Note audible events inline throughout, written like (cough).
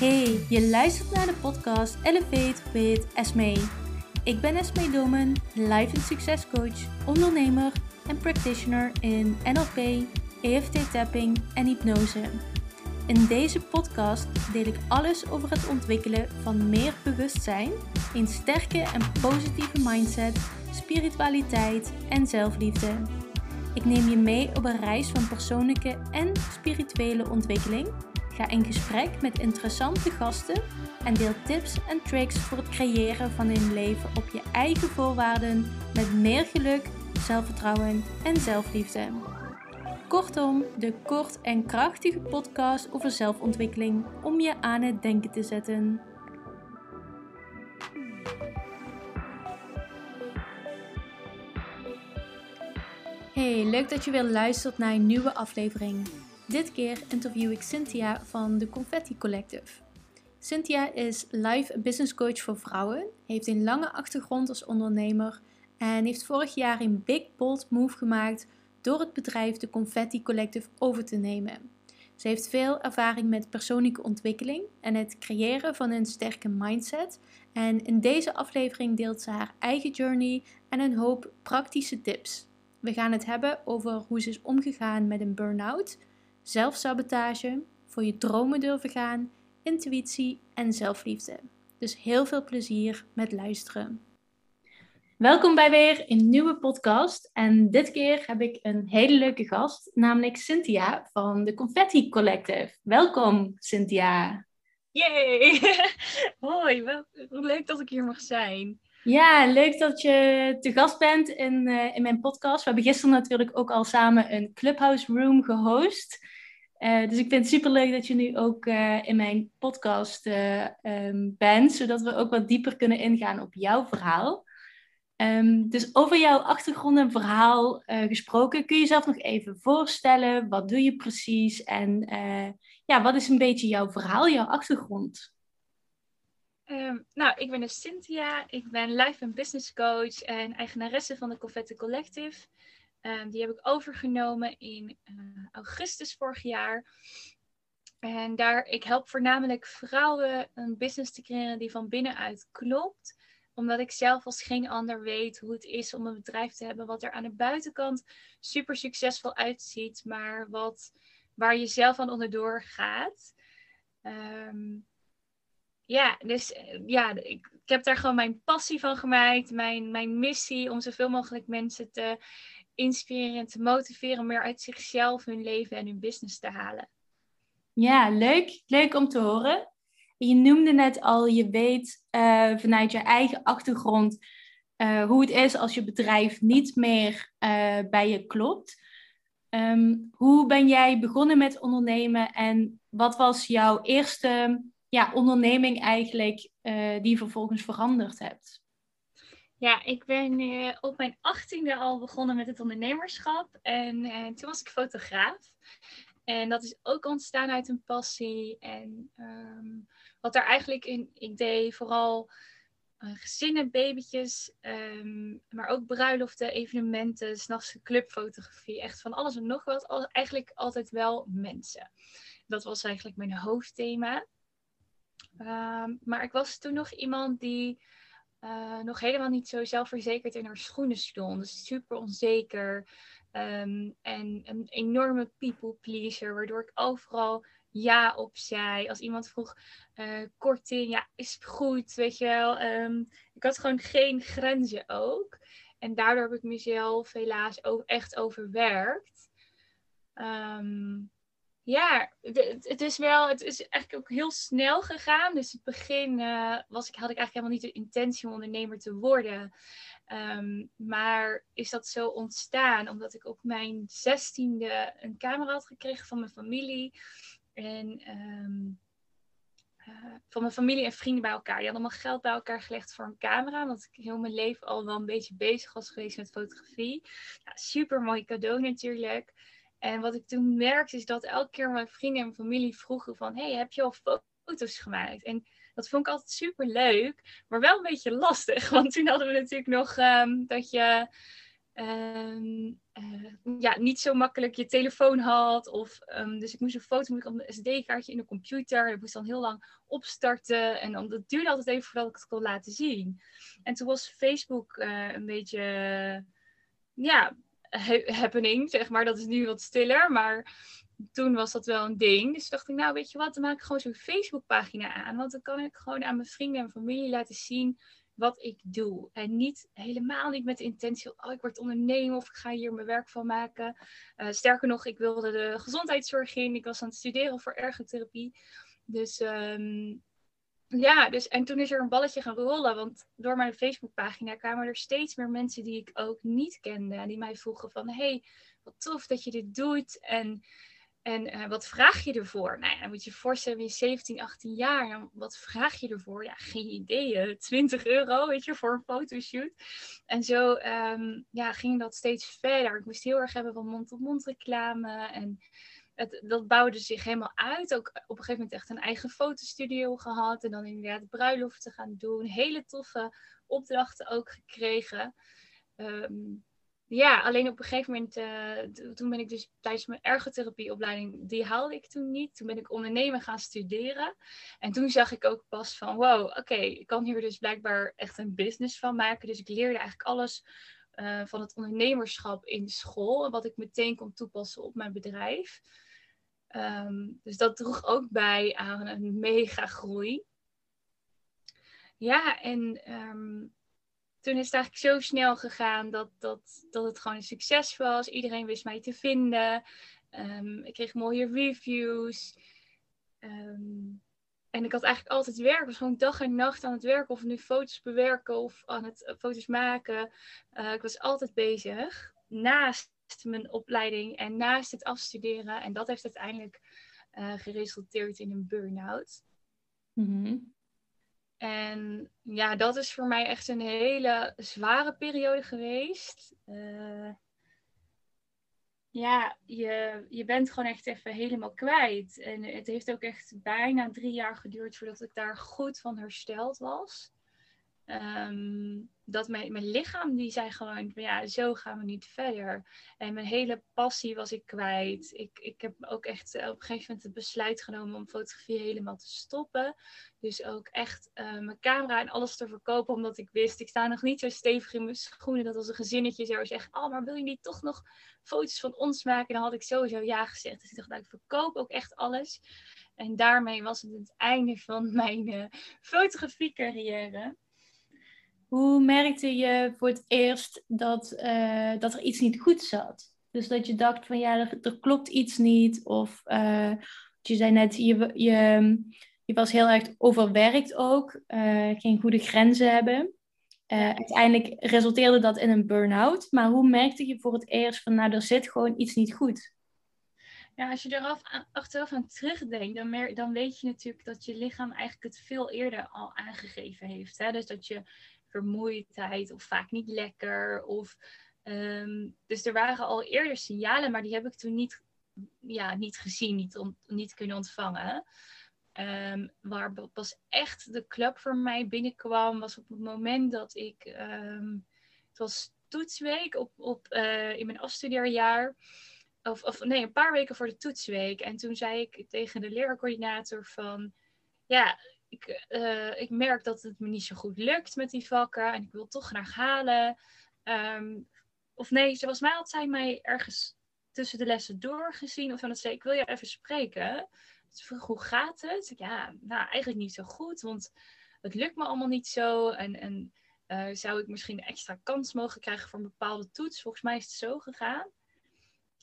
Hey, je luistert naar de podcast Elevate with Esme. Ik ben Esme Domen, life en succescoach, ondernemer en practitioner in NLP, EFT tapping en hypnose. In deze podcast deel ik alles over het ontwikkelen van meer bewustzijn, een sterke en positieve mindset, spiritualiteit en zelfliefde. Ik neem je mee op een reis van persoonlijke en spirituele ontwikkeling. Ga in gesprek met interessante gasten en deel tips en tricks voor het creëren van een leven op je eigen voorwaarden met meer geluk, zelfvertrouwen en zelfliefde. Kortom, de kort en krachtige podcast over zelfontwikkeling om je aan het denken te zetten. Hey, leuk dat je weer luistert naar een nieuwe aflevering. Dit keer interview ik Cynthia van de Confetti Collective. Cynthia is live business coach voor vrouwen, heeft een lange achtergrond als ondernemer en heeft vorig jaar een big bold move gemaakt door het bedrijf de Confetti Collective over te nemen. Ze heeft veel ervaring met persoonlijke ontwikkeling en het creëren van een sterke mindset. En in deze aflevering deelt ze haar eigen journey en een hoop praktische tips. We gaan het hebben over hoe ze is omgegaan met een burn-out, zelfsabotage, voor je dromen durven gaan, intuïtie en zelfliefde. Dus heel veel plezier met luisteren. Welkom bij weer een nieuwe podcast. En dit keer heb ik een hele leuke gast, namelijk Cynthia van de Confetti Collective. Welkom, Cynthia. Yay! (laughs) Hoi, wel, leuk dat ik hier mag zijn. Ja, leuk dat je te gast bent in, uh, in mijn podcast. We hebben gisteren natuurlijk ook al samen een Clubhouse Room gehost. Uh, dus ik vind het super leuk dat je nu ook uh, in mijn podcast um, bent, zodat we ook wat dieper kunnen ingaan op jouw verhaal. Um, dus over jouw achtergrond en verhaal gesproken, kun je jezelf nog even voorstellen? Wat doe je precies? En ja, wat is een beetje jouw verhaal, jouw achtergrond? Um, nou, ik ben dus Cynthia. Ik ben life en business coach en eigenaresse van de Confetti Collective. Um, die heb ik overgenomen in uh, augustus vorig jaar. En daar, ik help voornamelijk vrouwen een business te creëren die van binnenuit klopt. Omdat ik zelf als geen ander weet hoe het is om een bedrijf te hebben wat er aan de buitenkant super succesvol uitziet, maar wat, waar je zelf aan onderdoor gaat. Um, ja, dus eh, ja, ik, heb daar gewoon mijn passie van gemaakt. Mijn, mijn missie om zoveel mogelijk mensen te inspireren en te motiveren om meer uit zichzelf hun leven en hun business te halen. Ja, leuk. Leuk om te horen. Je noemde net al, je weet uh, vanuit je eigen achtergrond uh, hoe het is als je bedrijf niet meer bij je klopt. Um, hoe ben jij begonnen met ondernemen en wat was jouw eerste ja, onderneming eigenlijk uh, die vervolgens veranderd hebt? Ja, ik ben uh, op mijn achttiende al begonnen met het ondernemerschap. En uh, toen was ik fotograaf. En dat is ook ontstaan uit een passie. En um, wat daar eigenlijk in, ik deed, vooral gezinnen, babytjes, um, maar ook bruiloften, evenementen, s'nachts clubfotografie. Echt van alles en nog wat. Al, eigenlijk altijd wel mensen. Dat was eigenlijk mijn hoofdthema. Um, maar ik was toen nog iemand die uh, nog helemaal niet zo zelfverzekerd in haar schoenen stond. Dus super onzeker. Um, en een enorme people pleaser, waardoor ik overal ja op zei. Als iemand vroeg uh, korting, ja, is goed, weet je wel. Um, ik had gewoon geen grenzen ook. En daardoor heb ik mezelf helaas ook echt overwerkt. Ja, het, is wel, het is eigenlijk ook heel snel gegaan. Dus in het begin uh, was ik, had ik eigenlijk helemaal niet de intentie om ondernemer te worden. Um, maar is dat zo ontstaan omdat ik op mijn zestiende een camera had gekregen van mijn familie. En um, uh, van mijn familie en vrienden bij elkaar. Die hadden allemaal geld bij elkaar gelegd voor een camera. Want ik heel mijn leven al wel een beetje bezig was geweest met fotografie. Ja, super mooi cadeau natuurlijk. En wat ik toen merkte is dat elke keer mijn vrienden en familie vroegen van... hey, heb je al foto's gemaakt? En dat vond ik altijd super leuk, maar wel een beetje lastig. (laughs) Want toen hadden we natuurlijk nog um, dat je ehm, eh, ja, niet zo makkelijk je telefoon had. Of, ehm, dus ik moest een foto moet ik op een SD-kaartje in de computer. Dat moest dan heel lang opstarten. En dan, dat duurde altijd even voordat ik het kon laten zien. En toen was Facebook uh, een beetje, ja, happening, zeg maar. Dat is nu wat stiller, maar toen was dat wel een ding. Dus dacht ik, nou weet je wat, dan maak ik gewoon zo'n Facebookpagina aan. Want dan kan ik gewoon aan mijn vrienden en familie laten zien wat ik doe. En niet helemaal niet met de intentie, oh ik word ondernemer of ik ga hier mijn werk van maken. Uh, sterker nog, ik wilde de gezondheidszorg in. Ik was aan het studeren voor ergotherapie. Dus um, ja, dus, en toen is er een balletje gaan rollen. Want door mijn Facebookpagina kwamen er steeds meer mensen die ik ook niet kende. En die mij vroegen van, hey, wat tof dat je dit doet. En, en uh, wat vraag je ervoor? Nou ja, dan moet je je voorstellen, ben je 17, 18 jaar. En wat vraag je ervoor? Ja, geen idee. 20 (laughs) euro, weet je, voor een fotoshoot. En zo um, ja, ging dat steeds verder. Ik moest heel erg hebben van mond-tot-mond reclame. En dat bouwde zich helemaal uit. Ook op een gegeven moment echt een eigen fotostudio gehad. En dan inderdaad bruiloften gaan doen. Hele toffe opdrachten ook gekregen. Ehm, ja, alleen op een gegeven moment, uh, toen ben ik dus tijdens mijn ergotherapieopleiding, die haalde ik toen niet. Toen ben ik ondernemen gaan studeren. En toen zag ik ook pas van, wow, oké, ik kan hier dus blijkbaar echt een business van maken. Dus ik leerde eigenlijk alles uh, van het ondernemerschap in school. Wat ik meteen kon toepassen op mijn bedrijf. Ehm, dus dat droeg ook bij aan een mega groei. Ja, en ehm, toen is het eigenlijk zo snel gegaan dat, dat, dat het gewoon een succes was. Iedereen wist mij te vinden. Um, ik kreeg mooie reviews. en ik had eigenlijk altijd werk. Ik was gewoon dag en nacht aan het werken. Of nu foto's bewerken of aan het uh, foto's maken. Uh, ik was altijd bezig. Naast mijn opleiding en naast het afstuderen. En dat heeft uiteindelijk uh, geresulteerd in een burn-out. Mhm. En ja, dat is voor mij echt een hele zware periode geweest. Uh, ja, je, je bent gewoon echt even helemaal kwijt. En het heeft ook echt bijna drie jaar geduurd voordat ik daar goed van hersteld was. Um, dat mijn, mijn lichaam, die zei gewoon, ja, zo gaan we niet verder. En mijn hele passie was ik kwijt. Ik, ik heb ook echt eh, op een gegeven moment het besluit genomen om fotografie helemaal te stoppen. Dus ook echt uh, mijn camera en alles te verkopen, omdat ik wist, ik sta nog niet zo stevig in mijn schoenen. Dat als een gezinnetje zou zeggen, oh, maar wil je niet toch nog foto's van ons maken? En dan had ik sowieso ja gezegd. Dus ik dacht, nou, ik verkoop ook echt alles. En daarmee was het het einde van mijn uh, fotografie carrière. Hoe merkte je voor het eerst dat, uh, dat er iets niet goed zat? Dus dat je dacht van ja, er, er klopt iets niet. Of uh, je zei net, je, je, je was heel erg overwerkt ook. Uh, geen goede grenzen hebben. uiteindelijk resulteerde dat in een burn-out. Maar hoe merkte je voor het eerst van nou, er zit gewoon iets niet goed? Ja, als je eraf achteraf aan terugdenkt, dan, mer dan weet je natuurlijk dat je lichaam eigenlijk het veel eerder al aangegeven heeft. Hè? Dus dat je vermoeidheid of vaak niet lekker. Of, ehm, dus er waren al eerder signalen, maar die heb ik toen niet, ja, niet gezien, niet, niet kunnen ontvangen. Um, waar pas echt de club voor mij binnenkwam, was op het moment dat ik. Ehm, het was toetsweek op, op, uh, in mijn afstudeerjaar. Of, of nee, een paar weken voor de toetsweek. En toen zei ik tegen de leercoördinator van. Ja, ik, uh, ik merk dat het me niet zo goed lukt met die vakken en ik wil toch graag halen. Um, of nee, zoals mij had zij mij ergens tussen de lessen doorgezien of dan zei ik wil je even spreken. Ze vroeg hoe gaat het? Ja, nou eigenlijk niet zo goed, want het lukt me allemaal niet zo en, en uh, zou ik misschien een extra kans mogen krijgen voor een bepaalde toets? Volgens mij is het zo gegaan.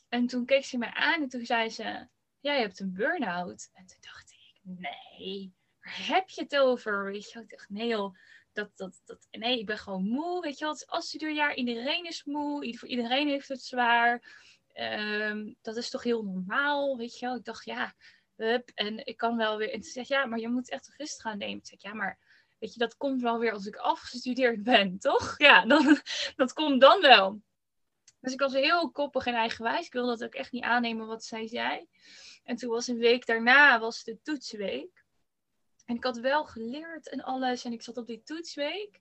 En toen keek ze mij aan en toen zei ze, ja, je hebt een burn-out. En toen dacht ik, nee, heb je het over? Weet je, ik dacht, nee joh, dat, dat, dat, nee, ik ben gewoon moe, weet je wel. Het is iedereen is moe, voor iedereen heeft het zwaar. Um, dat is toch heel normaal, weet je. Ik dacht, ja, hup, en ik kan wel weer... En ze zegt, ja, maar je moet echt rust gaan nemen. Ik zeg, ja, maar weet je, dat komt wel weer als ik afgestudeerd ben, (laughs) toch? Ja, dan, dat komt dan wel. Dus ik was heel koppig en eigenwijs. Ik wilde dat ook echt niet aannemen wat zij zei. En toen was een week daarna, was de toetsweek. En ik had wel geleerd en alles. En ik zat op die toetsweek.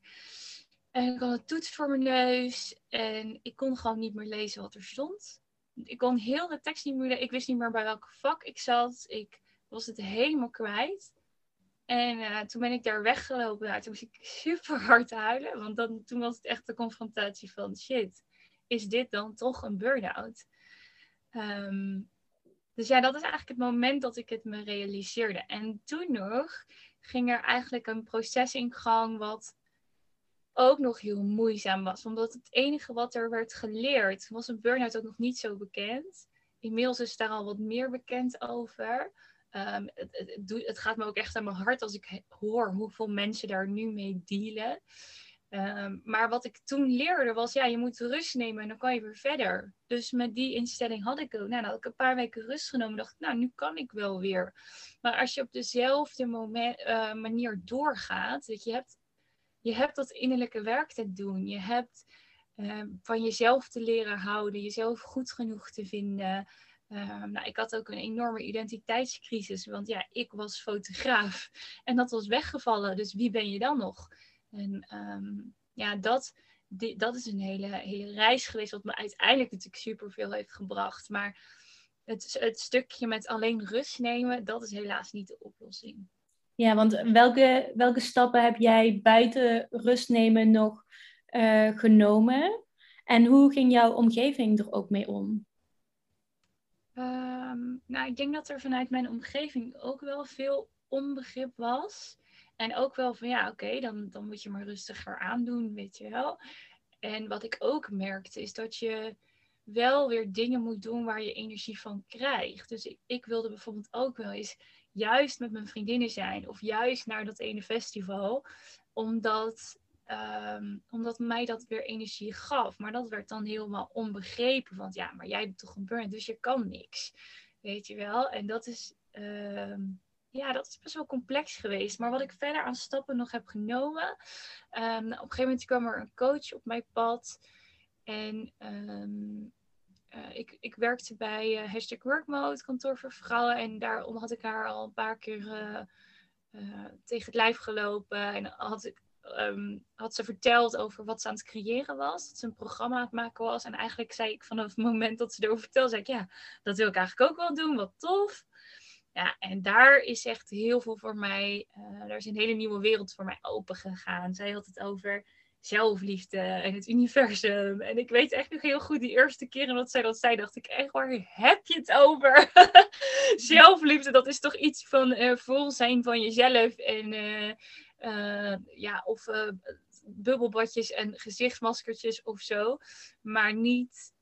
En ik had een toets voor mijn neus. En ik kon gewoon niet meer lezen wat er stond. Ik kon heel de tekst niet meer lezen. Ik wist niet meer bij welk vak ik zat. Ik was het helemaal kwijt. En uh, toen ben ik daar weggelopen. Nou, toen moest ik super hard huilen. Want dan, toen was het echt de confrontatie van shit. Is dit dan toch een burn-out? Ehm, dus ja, dat is eigenlijk het moment dat ik het me realiseerde. En toen nog ging er eigenlijk een proces in gang wat ook nog heel moeizaam was. Omdat het enige wat er werd geleerd, was een burn-out ook nog niet zo bekend. Inmiddels is daar al wat meer bekend over. Um, het, het, het, gaat me ook echt aan mijn hart als ik hoor hoeveel mensen daar nu mee dealen. Um, maar wat ik toen leerde was, ja, je moet rust nemen en dan kan je weer verder. Dus met die instelling had ik ook. Nou, had een paar weken rust genomen. dacht ik, nou, nu kan ik wel weer. Maar als je op dezelfde moment, uh, manier doorgaat, dat je hebt, je hebt dat innerlijke werk te doen. Je hebt uh, van jezelf te leren houden, jezelf goed genoeg te vinden. Um, nou, ik had ook een enorme identiteitscrisis, want ja, ik was fotograaf (laughs) en dat was weggevallen. Dus wie ben je dan nog? En um, ja, dat, die, dat is een hele, hele reis geweest, wat me uiteindelijk natuurlijk superveel heeft gebracht. Maar het, het stukje met alleen rust nemen, dat is helaas niet de oplossing. Ja, want welke, welke stappen heb jij buiten rust nemen nog uh, genomen? En hoe ging jouw omgeving er ook mee om? Um, nou, ik denk dat er vanuit mijn omgeving ook wel veel onbegrip was. En ook wel van ja, oké, dan, dan moet je maar rustiger aandoen, weet je wel. En wat ik ook merkte is dat je wel weer dingen moet doen waar je energie van krijgt. Dus ik, ik wilde bijvoorbeeld ook wel eens juist met mijn vriendinnen zijn of juist naar dat ene festival, omdat Um, omdat mij dat weer energie gaf. Maar dat werd dan helemaal onbegrepen. Want ja, maar jij bent toch een burn, dus je kan niks. Weet je wel? En dat is, um, ja, dat is best wel complex geweest. Maar wat ik verder aan stappen nog heb genomen. Um, op een gegeven moment kwam er een coach op mijn pad. En uh, ik, ik werkte bij uh, Hashtag Workmode, kantoor voor vrouwen. En daarom had ik haar al een paar keer uh, tegen het lijf gelopen. En had ik um, had ze verteld over wat ze aan het creëren was. Dat ze een programma aan het maken was. En eigenlijk zei ik vanaf het moment dat ze erover vertelde, zei ik, ja, dat wil ik eigenlijk ook wel doen. Wat tof. Ja, en daar is echt heel veel voor mij, uh, daar is een hele nieuwe wereld voor mij open gegaan. Zij had het over zelfliefde en het universum. En ik weet echt nog heel goed, die eerste keren dat zij dat zei, dacht ik echt, waar heb je het over? (laughs) zelfliefde, dat is toch iets van uh, vol zijn van jezelf en... Uh, ja, of bubbelbadjes en gezichtsmaskertjes of zo. Maar niet,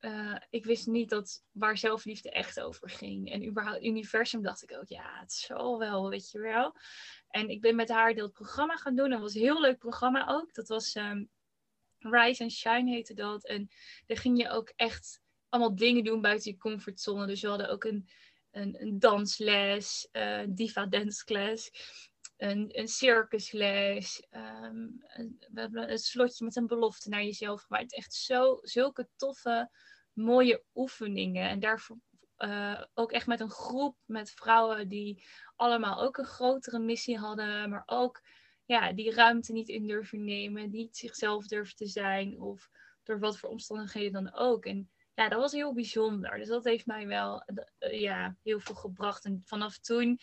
uh, ik wist niet dat waar zelfliefde echt over ging. En überhaupt universum dacht ik ook, ja, het zal wel, weet je wel. En ik ben met haar dat programma gaan doen. Dat was een heel leuk programma ook. Dat was um, Rise and Shine heette dat. En daar ging je ook echt allemaal dingen doen buiten je comfortzone. Dus we hadden ook een, een, een dansles, uh, diva dance class een, een circusles. Um, we hebben een slotje met een belofte naar jezelf gemaakt. Echt zo, zulke toffe, mooie oefeningen. En daarvoor uh, ook echt met een groep met vrouwen die allemaal ook een grotere missie hadden. Maar ook ja, die ruimte niet in durven nemen. Niet zichzelf durven te zijn. Of door wat voor omstandigheden dan ook. En ja, dat was heel bijzonder. Dus dat heeft mij wel uh, ja, heel veel gebracht. En vanaf toen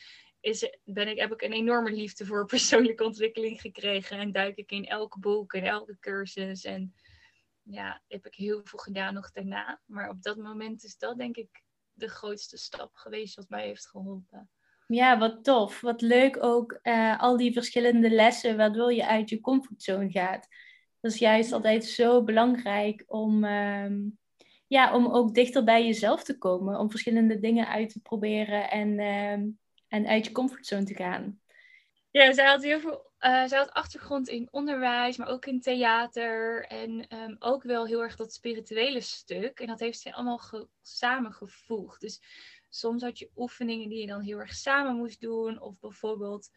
is, ben ik, heb ik een enorme liefde voor (laughs) persoonlijke ontwikkeling gekregen. En duik ik in elk boek en elke cursus. En ja, heb ik heel veel gedaan nog daarna. Maar op dat moment is dat denk ik de grootste stap geweest wat mij heeft geholpen. Ja, wat tof. Wat leuk ook uh, al die verschillende lessen waardoor je uit je comfortzone gaat. Dat is juist altijd zo belangrijk om, uh, ja, om ook dichter bij jezelf te komen. Om verschillende dingen uit te proberen en uh, en uit je comfortzone te gaan. Ja, zij had heel veel. Uh, zij had achtergrond in onderwijs, maar ook in theater. En um, ook wel heel erg dat spirituele stuk. En dat heeft ze allemaal ge samengevoegd. Dus soms had je oefeningen die je dan heel erg samen moest doen. Of bijvoorbeeld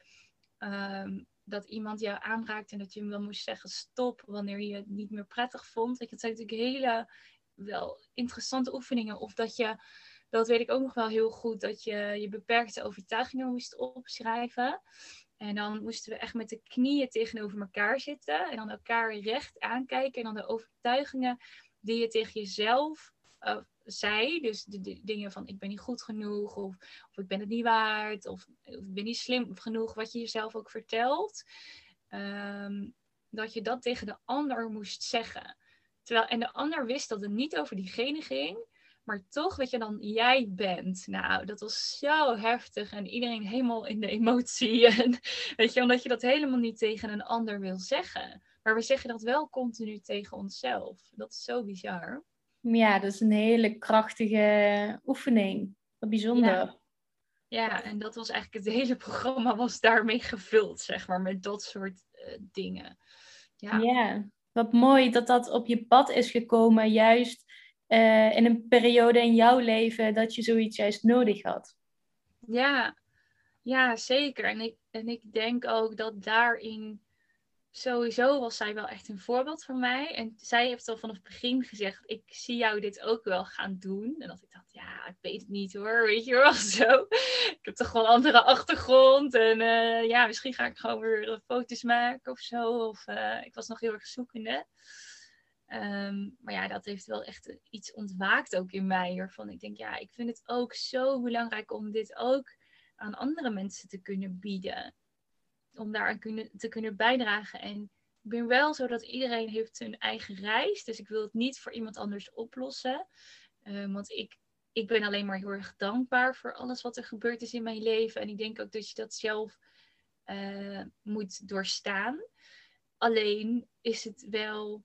um, dat iemand jou aanraakt en dat je hem dan moest zeggen stop wanneer je het niet meer prettig vond. Dat zijn natuurlijk hele wel interessante oefeningen. Of dat je dat weet ik ook nog wel heel goed, dat je je beperkte overtuigingen moest opschrijven. En dan moesten we echt met de knieën tegenover elkaar zitten. En dan elkaar recht aankijken. En dan de overtuigingen die je tegen jezelf uh, zei. Dus de, dingen van ik ben niet goed genoeg. Of, of ik ben het niet waard. Of, of, ik ben niet slim genoeg. Wat je jezelf ook vertelt. Um, dat je dat tegen de ander moest zeggen. Terwijl, en de ander wist dat het niet over diegene ging. Maar toch, weet je, dan jij bent. Nou, dat was zo heftig. En iedereen helemaal in de emotie. (laughs) En, weet je, omdat je dat helemaal niet tegen een ander wil zeggen. Maar we zeggen dat wel continu tegen onszelf. Dat is zo bizar. Ja, dat is een hele krachtige oefening. Wat bijzonder. Ja. ja en dat was eigenlijk het hele programma was daarmee gevuld, zeg maar, met dat soort uh, dingen. Ja. ja, wat mooi dat dat op je pad is gekomen, juist uh, in een periode in jouw leven dat je zoiets juist nodig had. Ja, ja zeker. En ik, en ik denk ook dat daarin sowieso was zij wel echt een voorbeeld voor mij. En zij heeft al vanaf het begin gezegd: Ik zie jou dit ook wel gaan doen. En dat ik dacht: Ja, ik weet het niet hoor. Weet je wel (laughs) zo. Ik heb toch wel een andere achtergrond. En uh, ja, misschien ga ik gewoon weer foto's maken of zo. Of uh, ik was nog heel erg zoekende. Um, maar ja, dat heeft wel echt iets ontwaakt ook in mij. Waarvan ik denk: Ja, ik vind het ook zo belangrijk om dit ook aan andere mensen te kunnen bieden om daar kunnen, te kunnen bijdragen. En ik ben wel zo dat iedereen heeft zijn eigen reis. Dus ik wil het niet voor iemand anders oplossen. Uh, want ik, ik ben alleen maar heel erg dankbaar voor alles wat er gebeurd is in mijn leven. En ik denk ook dat je dat zelf uh, moet doorstaan. Alleen is het wel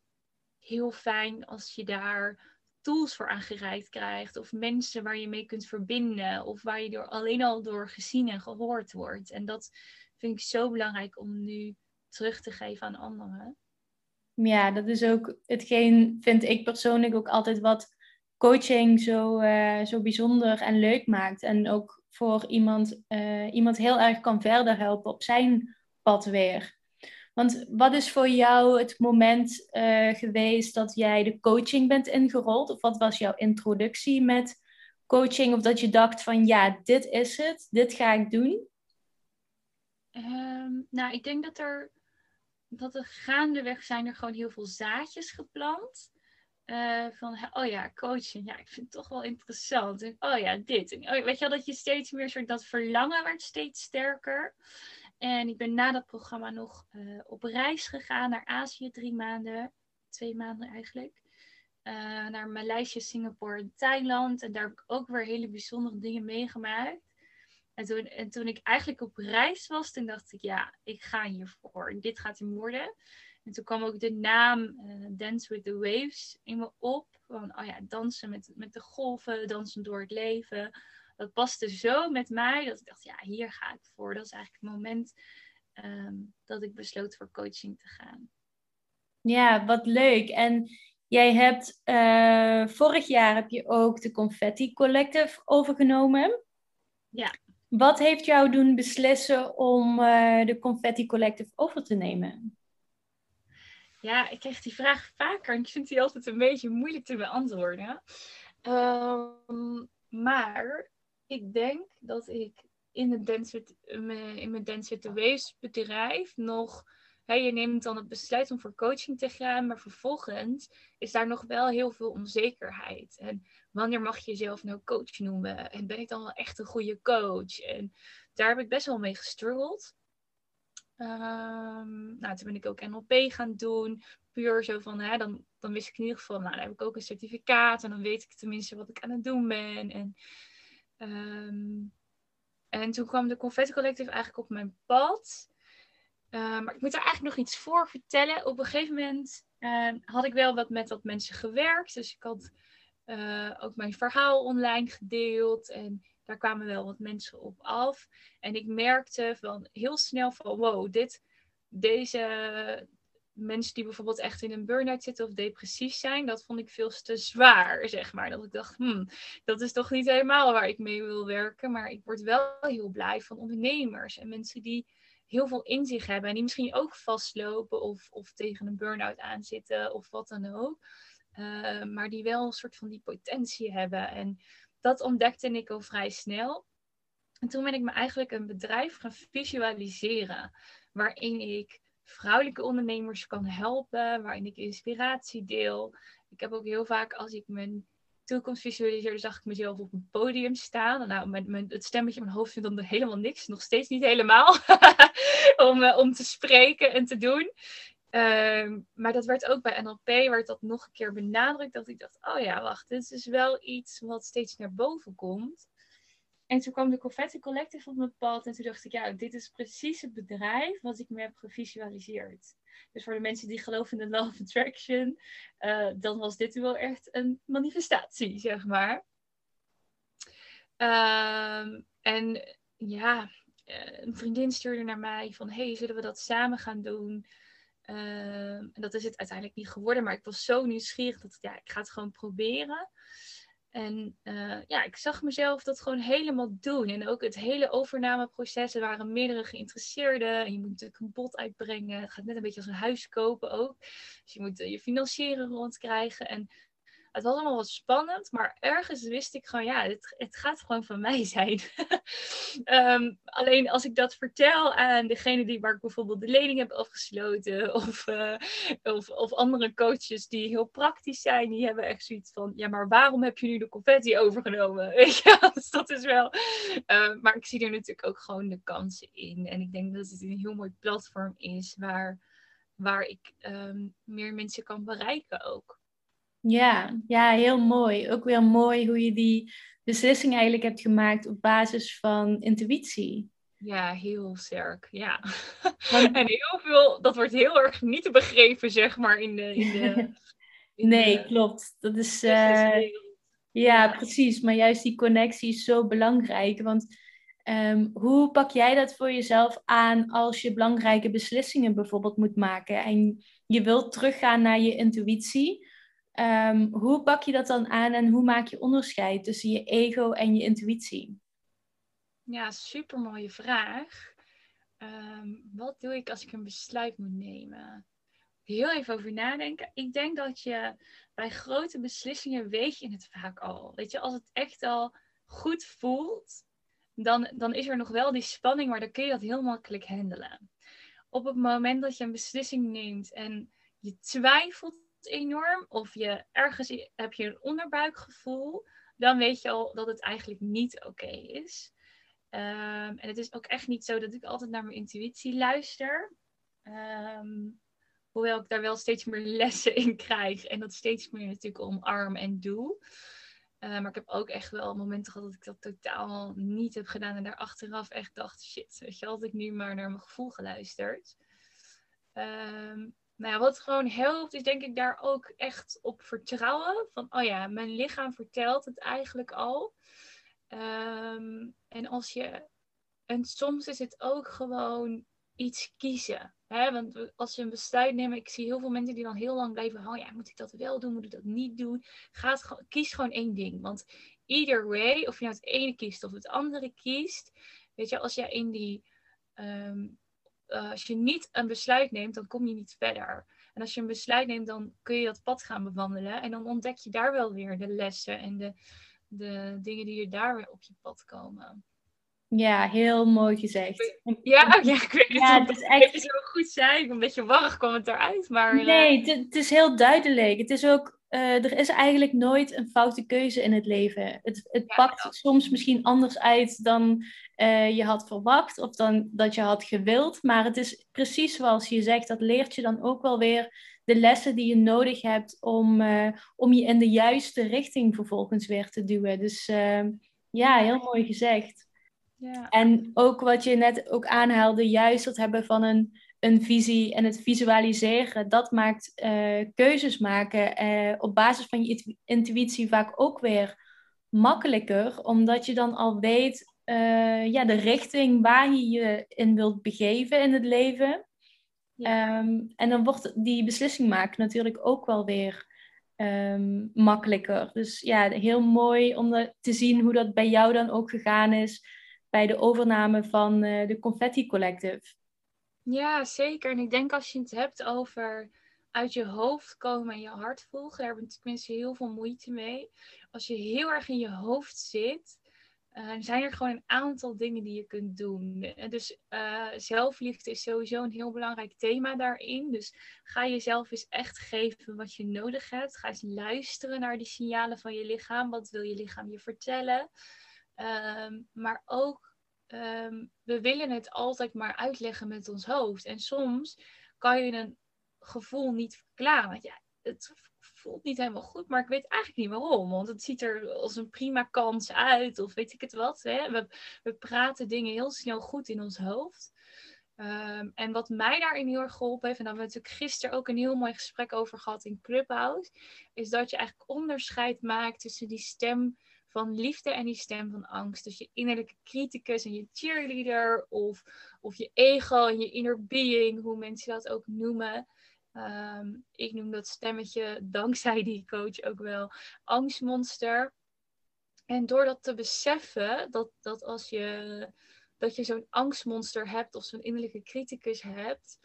heel fijn als je daar tools voor aangereikt krijgt. Of mensen waar je mee kunt verbinden. Of waar je door, alleen al door gezien en gehoord wordt. En dat vind ik zo belangrijk om nu terug te geven aan anderen. Ja, dat is ook hetgeen, vind ik persoonlijk ook altijd wat coaching zo, uh, zo bijzonder en leuk maakt. En ook voor iemand, uh, iemand heel erg kan verder helpen op zijn pad weer. Want wat is voor jou het moment uh, geweest dat jij de coaching bent ingerold? Of wat was jouw introductie met coaching? Of dat je dacht van ja, dit is het, dit ga ik doen? Um, nou, ik denk dat er, dat er gaandeweg zijn er gewoon heel veel zaadjes geplant. Uh, van, oh ja, coaching, ja, ik vind het toch wel interessant. En, oh ja, dit. En, oh, weet je wel, dat je steeds meer soort, dat verlangen werd steeds sterker. En ik ben na dat programma nog uh, op reis gegaan naar Azië, drie maanden, twee maanden eigenlijk. Uh, naar Maleisië, Singapore en Thailand. En daar heb ik ook weer hele bijzondere dingen meegemaakt. En toen, en toen ik eigenlijk op reis was, toen dacht ik, ja, ik ga hiervoor. Dit gaat hem worden. En toen kwam ook de naam uh, Dance with the Waves in me op. Van, oh ja, dansen met, met de golven, dansen door het leven. Dat paste zo met mij dat ik dacht, ja, hier ga ik voor. Dat is eigenlijk het moment um, dat ik besloot voor coaching te gaan. Ja, wat leuk. En jij hebt uh, vorig jaar heb je ook de Confetti Collective overgenomen. Ja. Wat heeft jou doen beslissen om uh, de Confetti Collective over te nemen? Ja, ik krijg die vraag vaker en ik vind die altijd een beetje moeilijk te beantwoorden. Um, maar ik denk dat ik in, het in mijn Dance the Waves bedrijf nog je neemt dan het besluit om voor coaching te gaan, maar vervolgens is daar nog wel heel veel onzekerheid. En wanneer mag je jezelf nou coach noemen? En ben ik dan wel echt een goede coach? En daar heb ik best wel mee gestruggeld. Um, nou, toen ben ik ook NLP gaan doen. Puur zo van, hè, dan, dan wist ik in ieder geval, nou, dan heb ik ook een certificaat. En dan weet ik tenminste wat ik aan het doen ben. En, um, en toen kwam de Confetti Collective eigenlijk op mijn pad. Uh, maar ik moet daar eigenlijk nog iets voor vertellen. Op een gegeven moment uh, had ik wel wat met wat mensen gewerkt. Dus ik had uh, ook mijn verhaal online gedeeld. En daar kwamen wel wat mensen op af. En ik merkte van heel snel van wow, dit, deze mensen die bijvoorbeeld echt in een burn-out zitten of depressief zijn, dat vond ik veel te zwaar, zeg maar. Dat ik dacht, hmm, dat is toch niet helemaal waar ik mee wil werken. Maar ik word wel heel blij van ondernemers en mensen die heel veel in zich hebben en die misschien ook vastlopen of, of tegen een burn-out aanzitten of wat dan ook. Uh, maar die wel een soort van die potentie hebben. En dat ontdekte ik al vrij snel. En toen ben ik me eigenlijk een bedrijf gaan visualiseren. Waarin ik vrouwelijke ondernemers kan helpen. Waarin ik inspiratie deel. Ik heb ook heel vaak als ik mijn toekomst visualiseerde, zag ik mezelf op een podium staan. Nou, met, met het stemmetje in mijn hoofd vindt dan helemaal niks. Nog steeds niet helemaal. (laughs) om, uh, om te spreken en te doen. Ehm, maar dat werd ook bij NLP, werd dat nog een keer benadrukt. Dat ik dacht, oh ja, wacht, dit is wel iets wat steeds naar boven komt. En toen kwam de Confetti Collective op mijn pad. En toen dacht ik, ja, dit is precies het bedrijf wat ik me heb gevisualiseerd. Dus voor de mensen die geloven in de Law of Attraction, uh, dan was dit wel echt een manifestatie, zeg maar. Uh, en ja, eh, een vriendin stuurde naar mij van, hey, zullen we dat samen gaan doen? Uh, en dat is het uiteindelijk niet geworden, maar ik was zo nieuwsgierig dat ja, ik ga het gewoon proberen. En uh, ja, ik zag mezelf dat gewoon helemaal doen. En ook het hele overnameproces. Er waren meerdere geïnteresseerden. En je moet natuurlijk een bod uitbrengen. Het gaat net een beetje als een huis kopen ook. Dus je moet uh, je financieren rondkrijgen. En het was allemaal wat spannend, maar ergens wist ik gewoon, ja, het, het gaat gewoon van mij zijn. um, (laughs) alleen als ik dat vertel aan degene die, waar ik bijvoorbeeld de lening heb afgesloten, (laughs) of, uh, of, of andere coaches die heel praktisch zijn, die hebben echt zoiets van, ja, maar waarom heb je nu de confetti overgenomen? (laughs) Je, dus dat is wel. Uh, maar ik zie er natuurlijk ook gewoon de kansen in. En ik denk dat het een heel mooi platform is waar, waar ik um, meer mensen kan bereiken ook. Ja, ja, heel mooi. Ook weer mooi hoe je die beslissing eigenlijk hebt gemaakt op basis van intuïtie. Ja, heel sterk. Ja. Want... (laughs) En heel veel, dat wordt heel erg niet begrepen, zeg maar, in de. In de (laughs) in nee, de... klopt. Dat is. Uh... Ja, ja, precies. Maar juist die connectie is zo belangrijk. Want um, hoe pak jij dat voor jezelf aan als je belangrijke beslissingen bijvoorbeeld moet maken en je wilt teruggaan naar je intuïtie? Um, hoe pak je dat dan aan en hoe maak je onderscheid tussen je ego en je intuïtie? Ja, super mooie vraag. Um, wat doe ik als ik een besluit moet nemen? Heel even over nadenken. Ik denk dat je bij grote beslissingen weet je het vaak al. Weet je, als het echt al goed voelt, dan, dan is er nog wel die spanning, maar dan kun je dat heel makkelijk handelen. Op het moment dat je een beslissing neemt en je twijfelt enorm of je ergens heb je een onderbuikgevoel, dan weet je al dat het eigenlijk niet oké is. Um, en het is ook echt niet zo dat ik altijd naar mijn intuïtie luister. Um, hoewel ik daar wel steeds meer (laughs) lessen in krijg en dat steeds meer natuurlijk omarm en doe. Uh, maar ik heb ook echt wel momenten gehad dat ik dat totaal niet heb gedaan en daar achteraf echt dacht, shit, weet je, had ik nu maar naar mijn gevoel geluisterd. Nou wat gewoon helpt, is denk ik daar ook echt op vertrouwen. Van, oh ja, mijn lichaam vertelt het eigenlijk al. Um, en als je. En soms is het ook gewoon iets kiezen. Hè? Want als je een besluit neemt, ik zie heel veel mensen die dan heel lang blijven hangen. Ja, moet ik dat wel doen? Moet ik dat niet doen? Ga kies gewoon één ding. Want either way, of je nou het ene kiest of het andere kiest. Weet je, als jij in die um, uh, als je niet een besluit neemt, dan kom je niet verder. En als je een besluit neemt, dan kun je dat pad gaan bewandelen. En dan ontdek je daar wel weer de lessen en de, de dingen die er daar weer op je pad komen. Ja, heel mooi gezegd. Ja, ja ik weet ja, het, het is echt... zo goed zijn. Een beetje warrig kwam het eruit, maar... Nee, uh... het, is heel duidelijk. Het is ook... Uh, er is eigenlijk nooit een foute keuze in het leven. Het, het ja, pakt soms misschien anders uit dan uh, je had verwacht of dan dat je had gewild. Maar het is precies zoals je zegt, dat leert je dan ook wel weer de lessen die je nodig hebt om, uh, om je in de juiste richting vervolgens weer te duwen. Dus ja, heel mooi gezegd. Ja. En ook wat je net ook aanhaalde, juist dat hebben van een, een visie en het visualiseren, dat maakt keuzes maken op basis van je intuïtie vaak ook weer makkelijker, omdat je dan al weet uh, ja, de richting waar je je in wilt begeven in het leven. Ja. Um, en dan wordt die beslissing maken natuurlijk ook wel weer um, makkelijker. Dus ja, heel mooi om te zien hoe dat bij jou dan ook gegaan is bij de overname van uh, de Confetti Collective. Ja, zeker. En ik denk als je het hebt over uit je hoofd komen en je hart volgen, daar hebben tenminste heel veel moeite mee. Als je heel erg in je hoofd zit, uh, zijn er gewoon een aantal dingen die je kunt doen. Dus uh, zelfliefde is sowieso een heel belangrijk thema daarin. Dus ga jezelf eens echt geven wat je nodig hebt. Ga eens luisteren naar die signalen van je lichaam. Wat wil je lichaam je vertellen? Um, maar ook, um, we willen het altijd maar uitleggen met ons hoofd. En soms kan je een gevoel niet verklaren. Want ja, het voelt niet helemaal goed, maar ik weet eigenlijk niet waarom. Want het ziet er als een prima kans uit, of weet ik het wat. Hè? We, we praten dingen heel snel goed in ons hoofd. Um, en wat mij daarin heel erg geholpen heeft, en daar hebben we natuurlijk gisteren ook een heel mooi gesprek over gehad in Clubhouse, is dat je eigenlijk onderscheid maakt tussen die stem van liefde en die stem van angst. Dus je innerlijke criticus en je cheerleader, of, of je ego en je inner being, hoe mensen dat ook noemen. Ehm, ik noem dat stemmetje, (laughs) dankzij die coach ook wel, angstmonster. En door dat te beseffen, dat, dat als je, dat je zo'n angstmonster hebt of zo'n innerlijke criticus hebt,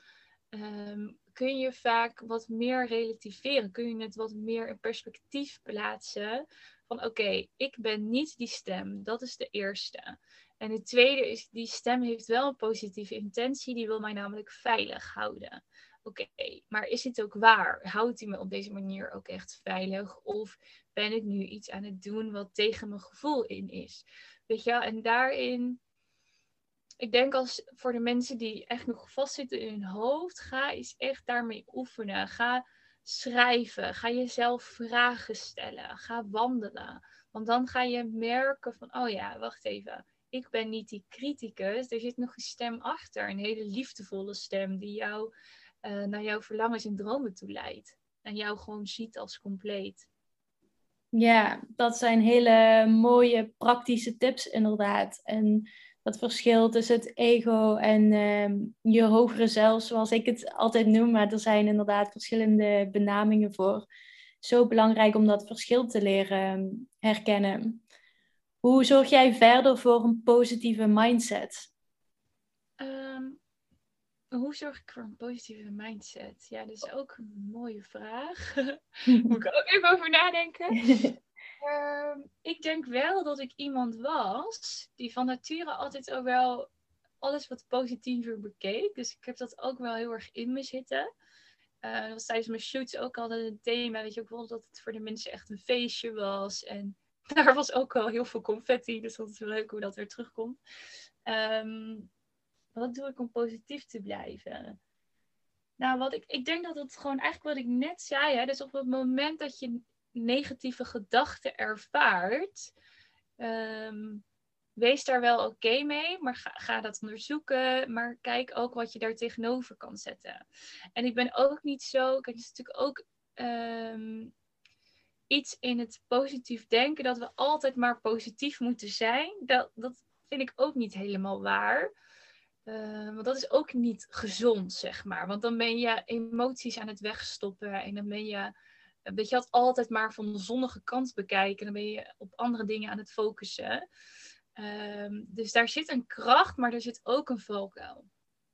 ehm, kun je vaak wat meer relativeren. Kun je het wat meer in perspectief plaatsen. Van oké, ik ben niet die stem. Dat is de eerste. En de tweede is, die stem heeft wel een positieve intentie. Die wil mij namelijk veilig houden oké, maar is dit ook waar? Houdt hij me op deze manier ook echt veilig? Of ben ik nu iets aan het doen wat tegen mijn gevoel in is? Weet je, en daarin, ik denk als voor de mensen die echt nog vastzitten in hun hoofd, ga eens echt daarmee oefenen. Ga schrijven, ga jezelf vragen stellen, ga wandelen. Want dan ga je merken van, oh ja, wacht even ik ben niet die criticus. Er zit nog een stem achter, een hele liefdevolle stem die jou uh, naar jouw verlangens en dromen toe leidt. En jou gewoon ziet als compleet. Ja, dat zijn hele mooie praktische tips inderdaad. En dat verschil tussen het ego en uh, je hogere zelf, zoals ik het altijd noem, maar er zijn inderdaad verschillende benamingen voor. Zo belangrijk om dat verschil te leren herkennen. Hoe zorg jij verder voor een positieve mindset? Um, hoe zorg ik voor een positieve mindset? Ja, dat is ook een mooie vraag. (laughs) Moet ik ook even over nadenken. (laughs) Ehm, ik denk wel dat ik iemand was die van nature altijd ook wel alles wat positiever bekeek. Dus ik heb dat ook wel heel erg in me zitten. Uh, dat was tijdens mijn shoots ook altijd een thema. Weet je ook wel dat het voor de mensen echt een feestje was. En (laughs) daar was ook wel heel veel confetti. Dus dat is wel leuk hoe dat weer terugkomt. Um, wat doe ik om positief te blijven? Nou, wat ik, ik denk dat het gewoon eigenlijk wat ik net zei. Hè, dus op het moment dat je negatieve gedachten ervaart, ehm, wees daar wel oké mee, maar ga, ga, dat onderzoeken. Maar kijk ook wat je daar tegenover kan zetten. En ik ben ook niet zo. Kijk, het is natuurlijk ook um, iets in het positief denken dat we altijd maar positief moeten zijn. Dat, dat vind ik ook niet helemaal waar. Uh, want dat is ook niet gezond, zeg maar. Want dan ben je emoties aan het wegstoppen. En dan ben je, weet je, het altijd maar van de zonnige kant bekijken. Dan ben je op andere dingen aan het focussen. Uh, dus daar zit een kracht, maar er zit ook een valkuil.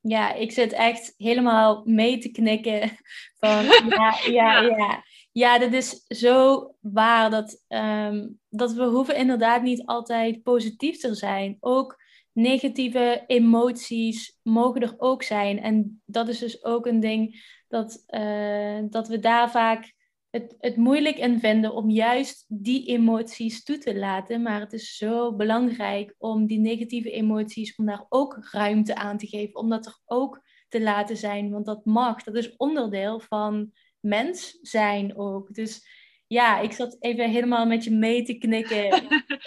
Ja, ik zit echt helemaal mee te knikken. (laughs) Van, (laughs) ja, ja, ja. ja, dat is zo waar. Dat, um, dat we hoeven inderdaad niet altijd positief te zijn. Ook negatieve emoties mogen er ook zijn. En dat is dus ook een ding dat, uh, dat we daar vaak het, het moeilijk in vinden om juist die emoties toe te laten. Maar het is zo belangrijk om die negatieve emoties, om daar ook ruimte aan te geven, om dat er ook te laten zijn. Want dat mag, dat is onderdeel van mens zijn ook. Dus ja, ik zat even helemaal met je mee te knikken.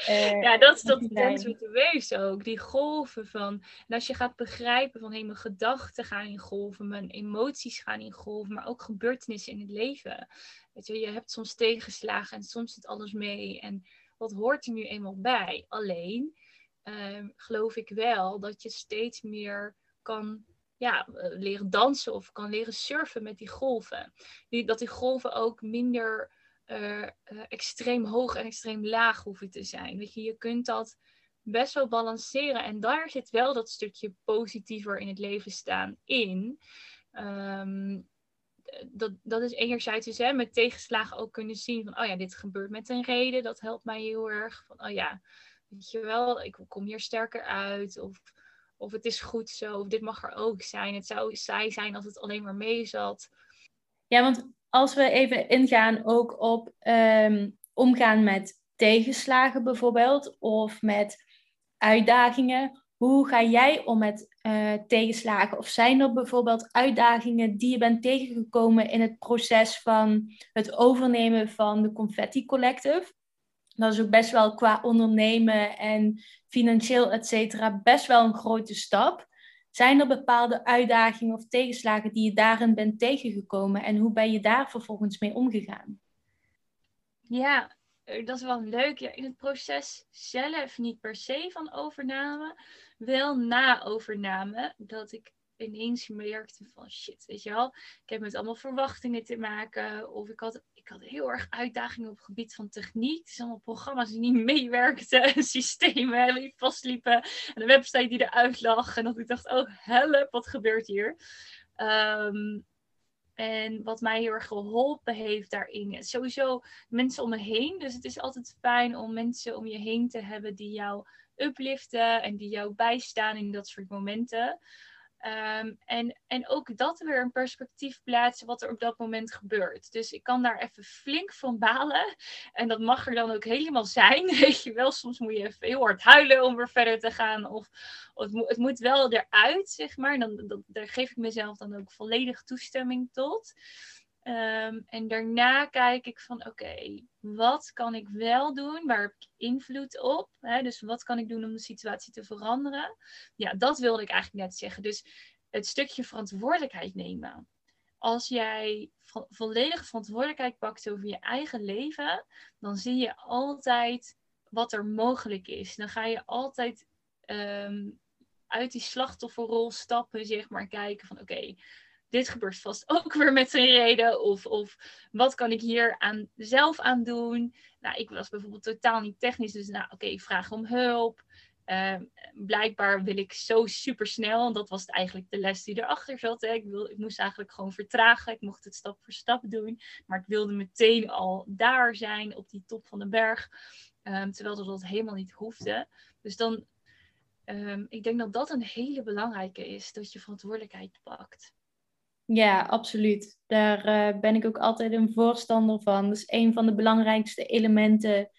Uh, (laughs) ja, dat is dat the waves ook. Die golven van... En als je gaat begrijpen van... Hé, mijn gedachten gaan in golven. Mijn emoties gaan in golven. Maar ook gebeurtenissen in het leven. Je, je hebt soms tegenslagen en soms zit alles mee. En wat hoort er nu eenmaal bij? Alleen um, geloof ik wel dat je steeds meer kan ja, eh, leren dansen of kan leren surfen met die golven. Dat die golven ook minder uh, extreem hoog en extreem laag hoeven te zijn. Weet je, je kunt dat best wel balanceren. En daar zit wel dat stukje positiever in het leven staan in. Um, dat, dat is enerzijds hè, met tegenslagen ook kunnen zien van, oh ja, dit gebeurt met een reden. Dat helpt mij heel erg. Van, oh ja, weet je wel, ik kom hier sterker uit. Of, of het is goed zo. Of dit mag er ook zijn. Het zou saai zijn als het alleen maar mee zat. Ja, want als we even ingaan ook op ehm, omgaan met tegenslagen bijvoorbeeld. Of met uitdagingen. Hoe ga jij om met uh, tegenslagen? Of zijn er bijvoorbeeld uitdagingen die je bent tegengekomen in het proces van het overnemen van de Confetti Collective? Dat is ook best wel qua ondernemen en financieel, et cetera, best wel een grote stap. Zijn er bepaalde uitdagingen of tegenslagen die je daarin bent tegengekomen en hoe ben je daar vervolgens mee omgegaan? Ja, eh, dat is wel leuk. Ja, in het proces zelf niet per se van overname, wel na overname, dat ik ineens merkte van shit, weet je wel, ik heb met allemaal verwachtingen te maken. Of ik had, ik had heel erg uitdagingen op het gebied van techniek. Zijn allemaal programma's die niet meewerkten, (laughs) systemen die vastliepen en een website die eruit lag. En dat ik dacht, oh help, wat gebeurt hier? Um, en wat mij heel erg geholpen heeft daarin, sowieso mensen om me heen. Dus het is altijd fijn om mensen om je heen te hebben die jou upliften en die jou bijstaan in dat soort momenten. Ehm, en, en ook dat weer een perspectief plaatsen wat er op dat moment gebeurt. Dus ik kan daar even flink van balen. En dat mag er dan ook helemaal zijn. (laughs) Weet je wel, soms moet je even heel hard huilen om weer verder te gaan. Of, of het, moet, het moet wel eruit, zeg maar. Dan, dan, daar geef ik mezelf dan ook volledig toestemming tot. Ehm, en daarna kijk ik van oké, wat kan ik wel doen? Waar heb ik invloed op? Hè? Dus wat kan ik doen om de situatie te veranderen? Ja, dat wilde ik eigenlijk net zeggen. Dus het stukje verantwoordelijkheid nemen. Als jij vo volledig verantwoordelijkheid pakt over je eigen leven, dan zie je altijd wat er mogelijk is. Dan ga je altijd ehm, uit die slachtofferrol stappen, zeg maar, kijken van oké, dit gebeurt vast (laughs) ook weer met zijn reden. Of, of wat kan ik hier aan, zelf aan doen? Nou, ik was bijvoorbeeld totaal niet technisch. Dus nou, oké, ik vraag om hulp. Ehm, blijkbaar wil ik zo super snel. En dat was eigenlijk de les die erachter zat. Hè. Ik, wil, ik moest eigenlijk gewoon vertragen. Ik mocht het stap voor stap doen. Maar ik wilde meteen al daar zijn, op die top van de berg. Um, terwijl dat, dat helemaal niet hoefde. Dus dan, um, ik denk dat dat een hele belangrijke is. Dat je verantwoordelijkheid pakt. Ja, absoluut. Daar uh, ben ik ook altijd een voorstander van. Dat is een van de belangrijkste elementen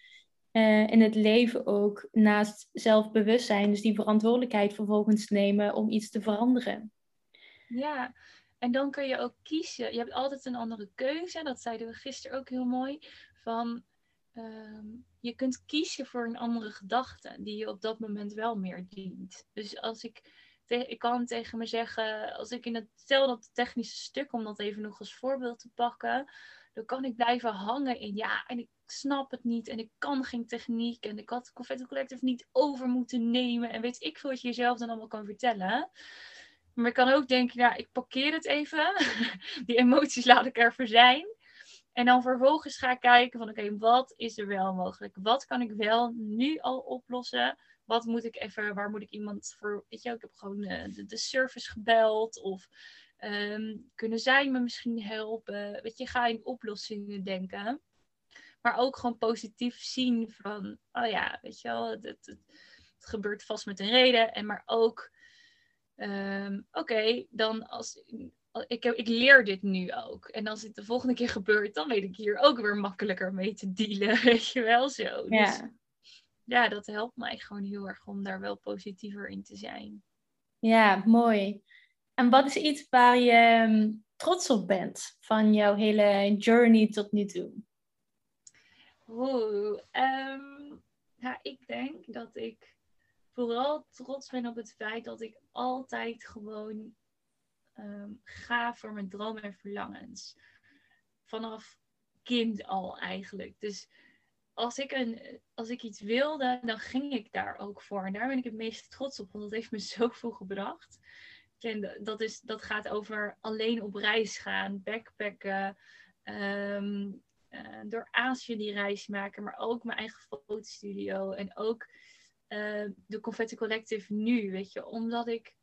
uh, in het leven ook, naast zelfbewustzijn. Dus die verantwoordelijkheid vervolgens nemen om iets te veranderen. Ja, en dan kun je ook kiezen. Je hebt altijd een andere keuze. Dat zeiden we gisteren ook heel mooi. Van, uh, je kunt kiezen voor een andere gedachte die je op dat moment wel meer dient. Dus als ik ik kan tegen me zeggen, als ik in het, stel dat technische stuk, om dat even nog als voorbeeld te pakken, dan kan ik blijven hangen in, ja, en ik snap het niet en ik kan geen techniek en ik had Confetti Collective niet over moeten nemen en weet ik veel wat je jezelf dan allemaal kan vertellen. Maar ik kan ook denken, ja, ik parkeer het even. (laughs) Die emoties laat ik er voor zijn. En dan vervolgens ga ik kijken van, oké, wat is er wel mogelijk? Wat kan ik wel nu al oplossen? Wat moet ik even, waar moet ik iemand voor, weet je, ik heb gewoon uh, de, de, service gebeld of um, kunnen zij me misschien helpen? Weet je, ga in oplossingen denken. Maar ook gewoon positief zien van, oh ja, weet je wel, het, het, gebeurt vast met een reden. En maar ook, um, oké, dan als, ik, ik leer dit nu ook. En als het de volgende keer gebeurt, dan weet ik hier ook weer makkelijker mee te dealen. (laughs) Weet je wel zo. Dus dat helpt mij gewoon heel erg om daar wel positiever in te zijn. Ja, mooi. En wat is iets waar je ehm, trots op bent van jouw hele journey tot nu toe? Oeh, um, ja, ik denk dat ik vooral trots ben op het feit dat ik altijd gewoon um, ga voor mijn dromen en verlangens. Vanaf kind al eigenlijk. Dus als ik, een, als ik iets wilde, dan ging ik daar ook voor. En daar ben ik het meest trots op, want dat heeft me (laughs) zoveel gebracht. En dat, is, dat gaat over alleen op reis gaan, backpacken, um, uh, door Azië die reis maken, maar ook mijn eigen fotostudio en ook uh, de Confetti Collective nu, weet je, omdat ik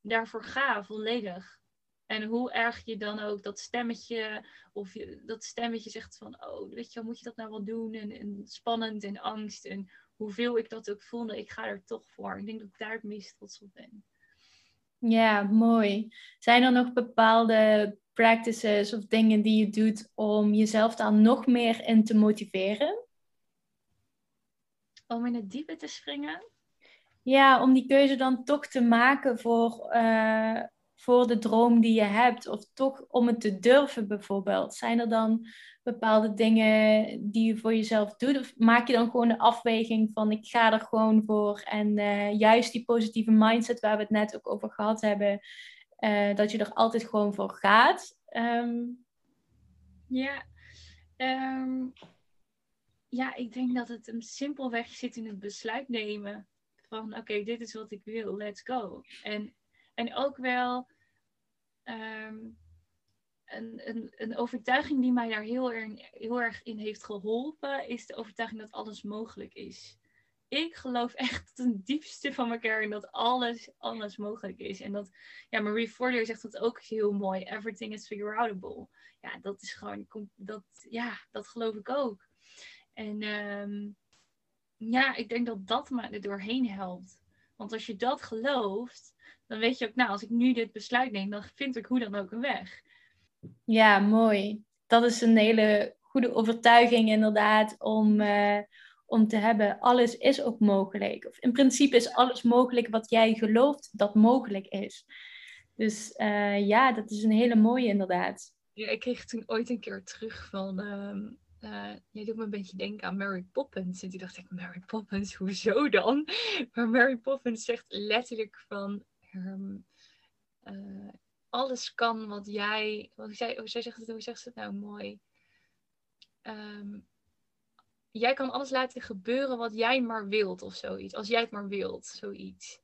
daarvoor ga, volledig. En hoe erg je dan ook dat stemmetje, of je, dat stemmetje zegt van, oh, weet je, moet je dat nou wel doen? En, en spannend en angst. En hoeveel ik dat ook voelde, ik ga er toch voor. Ik denk dat ik daar het meest trots op ben. Ja, mooi. Zijn er nog bepaalde practices of dingen die je doet om jezelf daar nog meer in te motiveren? Om in het diepe te springen? Ja, om die keuze dan toch te maken voor, uh, voor de droom die je hebt. Of toch om het te durven bijvoorbeeld. Zijn er dan bepaalde dingen die je voor jezelf doet? Of maak je dan gewoon de afweging van ik ga er gewoon voor. En uh, juist die positieve mindset waar we het net ook over gehad hebben. Uh, dat je er altijd gewoon voor gaat. Um... Ja, um, ja, ik denk dat het hem simpelweg zit in het besluit nemen. Van oké, dit is wat ik wil, let's go. En, en ook wel um, een, een, een overtuiging die mij daar heel, heel erg in heeft geholpen, is de overtuiging dat alles mogelijk is. Ik geloof echt het diepste van mijn kern dat alles, alles mogelijk is. En dat, ja, Marie Forleo zegt dat ook heel mooi. Everything is figure outable. Ja, dat is gewoon, dat, ja, dat geloof ik ook. En um, ja, ik denk dat dat me er doorheen helpt. Want als je dat gelooft, dan weet je ook, nou, als ik nu dit besluit neem, dan vind ik hoe dan ook een weg. Ja, mooi. Dat is een hele goede overtuiging inderdaad om, uh, om te hebben. Alles is ook mogelijk. Of in principe is alles mogelijk wat jij gelooft dat mogelijk is. Dus uh, ja, dat is een hele mooie inderdaad. Ja, ik kreeg toen ooit een keer terug van... Um, uh, jij doet me een beetje denken aan Mary Poppins. En toen dacht ik, Mary Poppins, (laughs) hoezo dan? Maar Mary Poppins zegt letterlijk van... Um, alles kan wat jij. Hoe zij, hoe zij zegt het, hoe zegt ze het nou mooi? Um, jij kan alles laten gebeuren wat jij maar wilt of zoiets. Als jij het maar wilt, zoiets.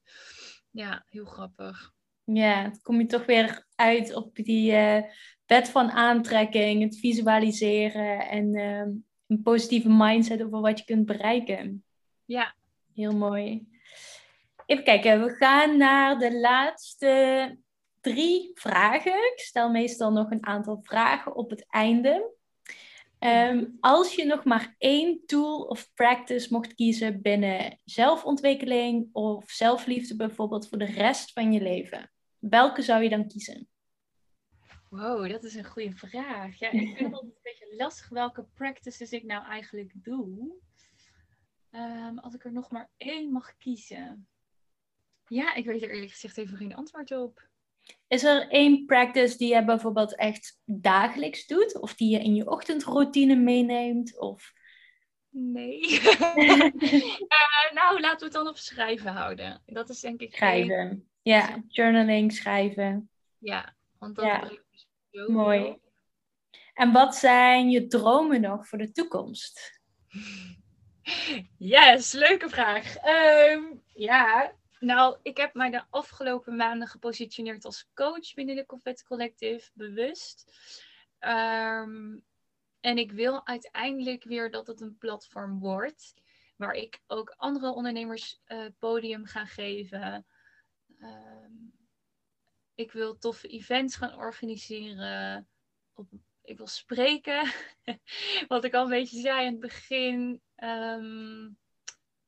Ja, heel grappig. Ja, dan kom je toch weer uit op die uh, wet van aantrekking, het visualiseren en uh, een positieve mindset over wat je kunt bereiken. Ja. Heel mooi. Even kijken, we gaan naar de laatste drie vragen. Ik stel meestal nog een aantal vragen op het einde. Ehm, als je nog maar één tool of practice mocht kiezen binnen zelfontwikkeling of zelfliefde bijvoorbeeld voor de rest van je leven, welke zou je dan kiezen? Wow, dat is een goede vraag. Ja, ik vind het altijd een beetje lastig welke practices ik nou eigenlijk doe. Um, als ik er nog maar één mag kiezen. Ja, ik weet er eerlijk gezegd even geen antwoord op. Is er één practice die je bijvoorbeeld echt dagelijks doet? Of die je in je ochtendroutine meeneemt? Of... Nee. uh, (laughs) (laughs) nou, laten we het dan op schrijven houden. Dat is denk ik. Schrijven. Ja, journaling, schrijven. Ja, want dat ja. is zo Mooi. En wat zijn je dromen nog voor de toekomst? (laughs) Yes, leuke vraag. Um, ja, nou, ik heb mij de afgelopen maanden gepositioneerd als coach binnen de Confetti Collective, bewust. Ehm, en ik wil uiteindelijk weer dat het een platform wordt, waar ik ook andere ondernemers uh, podium ga geven. Ehm, ik wil toffe events gaan organiseren. Op, ik wil spreken. (laughs) Wat ik al een beetje zei in het begin. Um,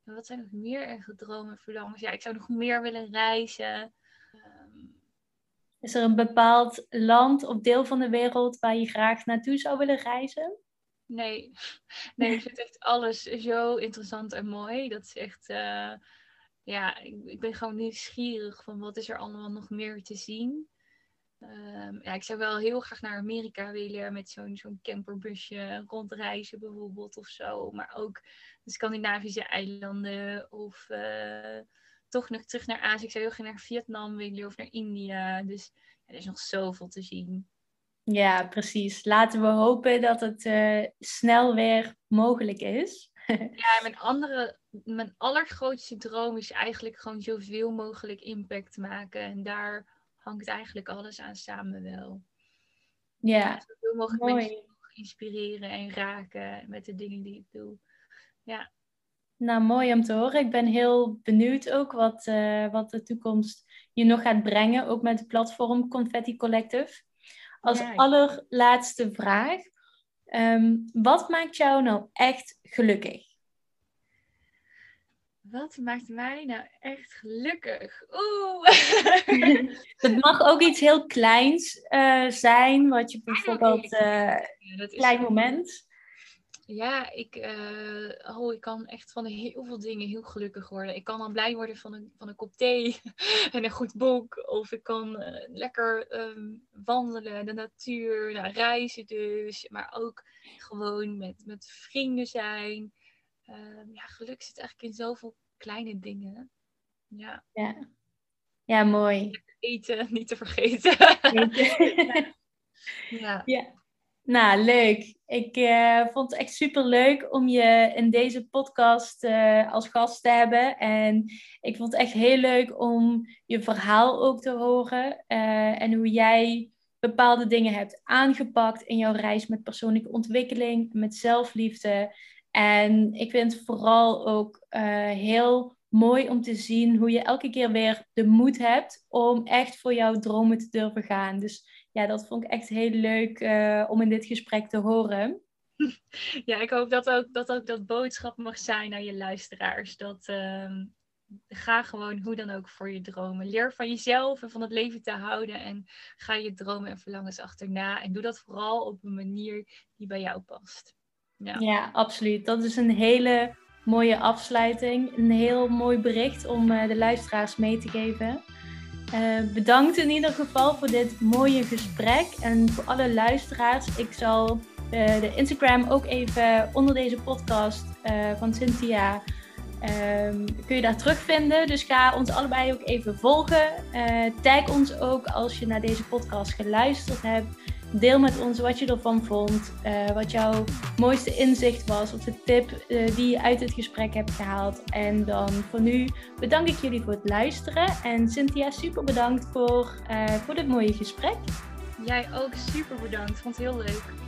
wat zijn nog meer erge dromen, verlangens? Ja, ik zou nog meer willen reizen. Ehm, Is er een bepaald land of deel van de wereld waar je graag naartoe zou willen reizen? Nee, (laughs) nee ik vind echt alles zo interessant en mooi. Dat is echt, uh, ja, ik, ben gewoon nieuwsgierig van wat is er allemaal nog meer te zien. Um, ja, ik zou wel heel graag naar Amerika willen met zo'n zo'n camperbusje rondreizen bijvoorbeeld of zo. Maar ook de Scandinavische eilanden of uh, toch nog terug naar Azië. Ik zou heel graag naar Vietnam willen of naar India. Dus ja, er is nog zoveel te zien. Ja, precies. Laten we hopen dat het uh, snel weer mogelijk is. (laughs) ja, mijn, andere, mijn allergrootste droom is eigenlijk gewoon zoveel mogelijk impact maken. En daar hangt eigenlijk alles aan samen wel. Ja, zoveel mogelijk Mooi. mensen inspireren en raken met de dingen die ik doe. Ja. Nou, mooi om te horen. Ik ben heel benieuwd ook wat, uh, wat de toekomst je nog gaat brengen, ook met het platform Confetti Collective. Als allerlaatste vraag, um, wat maakt jou nou echt gelukkig? Wat maakt mij nou echt gelukkig? Oeh. (laughs) het mag ook iets heel kleins uh, zijn, wat je bijvoorbeeld uh, ja, klein moment. Ja, ik, uh, oh, ik kan echt van heel veel dingen heel gelukkig worden. Ik kan dan blij worden van een, van een kop thee (laughs) en een goed boek. Of ik kan uh, lekker um, wandelen, de natuur, nou, reizen dus. Maar ook gewoon met, met vrienden zijn. Um, ja, geluk zit eigenlijk in zoveel kleine dingen. Ja. Ja, ja mooi. Eten, (laughs) niet te vergeten. (laughs) ja. ja. Nou, leuk. Ik uh, vond het echt super leuk om je in deze podcast uh, als gast te hebben. En ik vond het echt heel leuk om je verhaal ook te horen. Uh, en hoe jij bepaalde dingen hebt aangepakt in jouw reis met persoonlijke ontwikkeling, met zelfliefde. En ik vind het vooral ook heel mooi om te zien hoe je elke keer weer de moed hebt om echt voor jouw dromen te durven gaan. Dus ja, dat vond ik echt heel leuk uh, om in dit gesprek te horen. (laughs) Ja, ik hoop dat ook dat, ook dat boodschap mag zijn naar je luisteraars. Dat uh, ga gewoon hoe dan ook voor je dromen. Leer van jezelf en van het leven te houden. En ga je dromen en verlangens achterna. En doe dat vooral op een manier die bij jou past. Ja, ja absoluut. Dat is een hele mooie afsluiting. Een heel mooi bericht om uh, de luisteraars mee te geven. Uh, bedankt in ieder geval voor dit mooie gesprek. En voor alle luisteraars, ik zal uh, de Instagram ook even onder deze podcast uh, van Cynthia. Um, kun je daar terugvinden. Dus ga ons allebei ook even volgen. tag ons ook als je naar deze podcast geluisterd hebt. Deel met ons wat je ervan vond, uh, wat jouw mooiste inzicht was of de tip uh, die je uit het gesprek hebt gehaald. En dan voor nu bedank ik jullie voor het luisteren. En Cynthia, super bedankt voor, uh, voor dit mooie gesprek. Jij ook super bedankt, vond het heel leuk.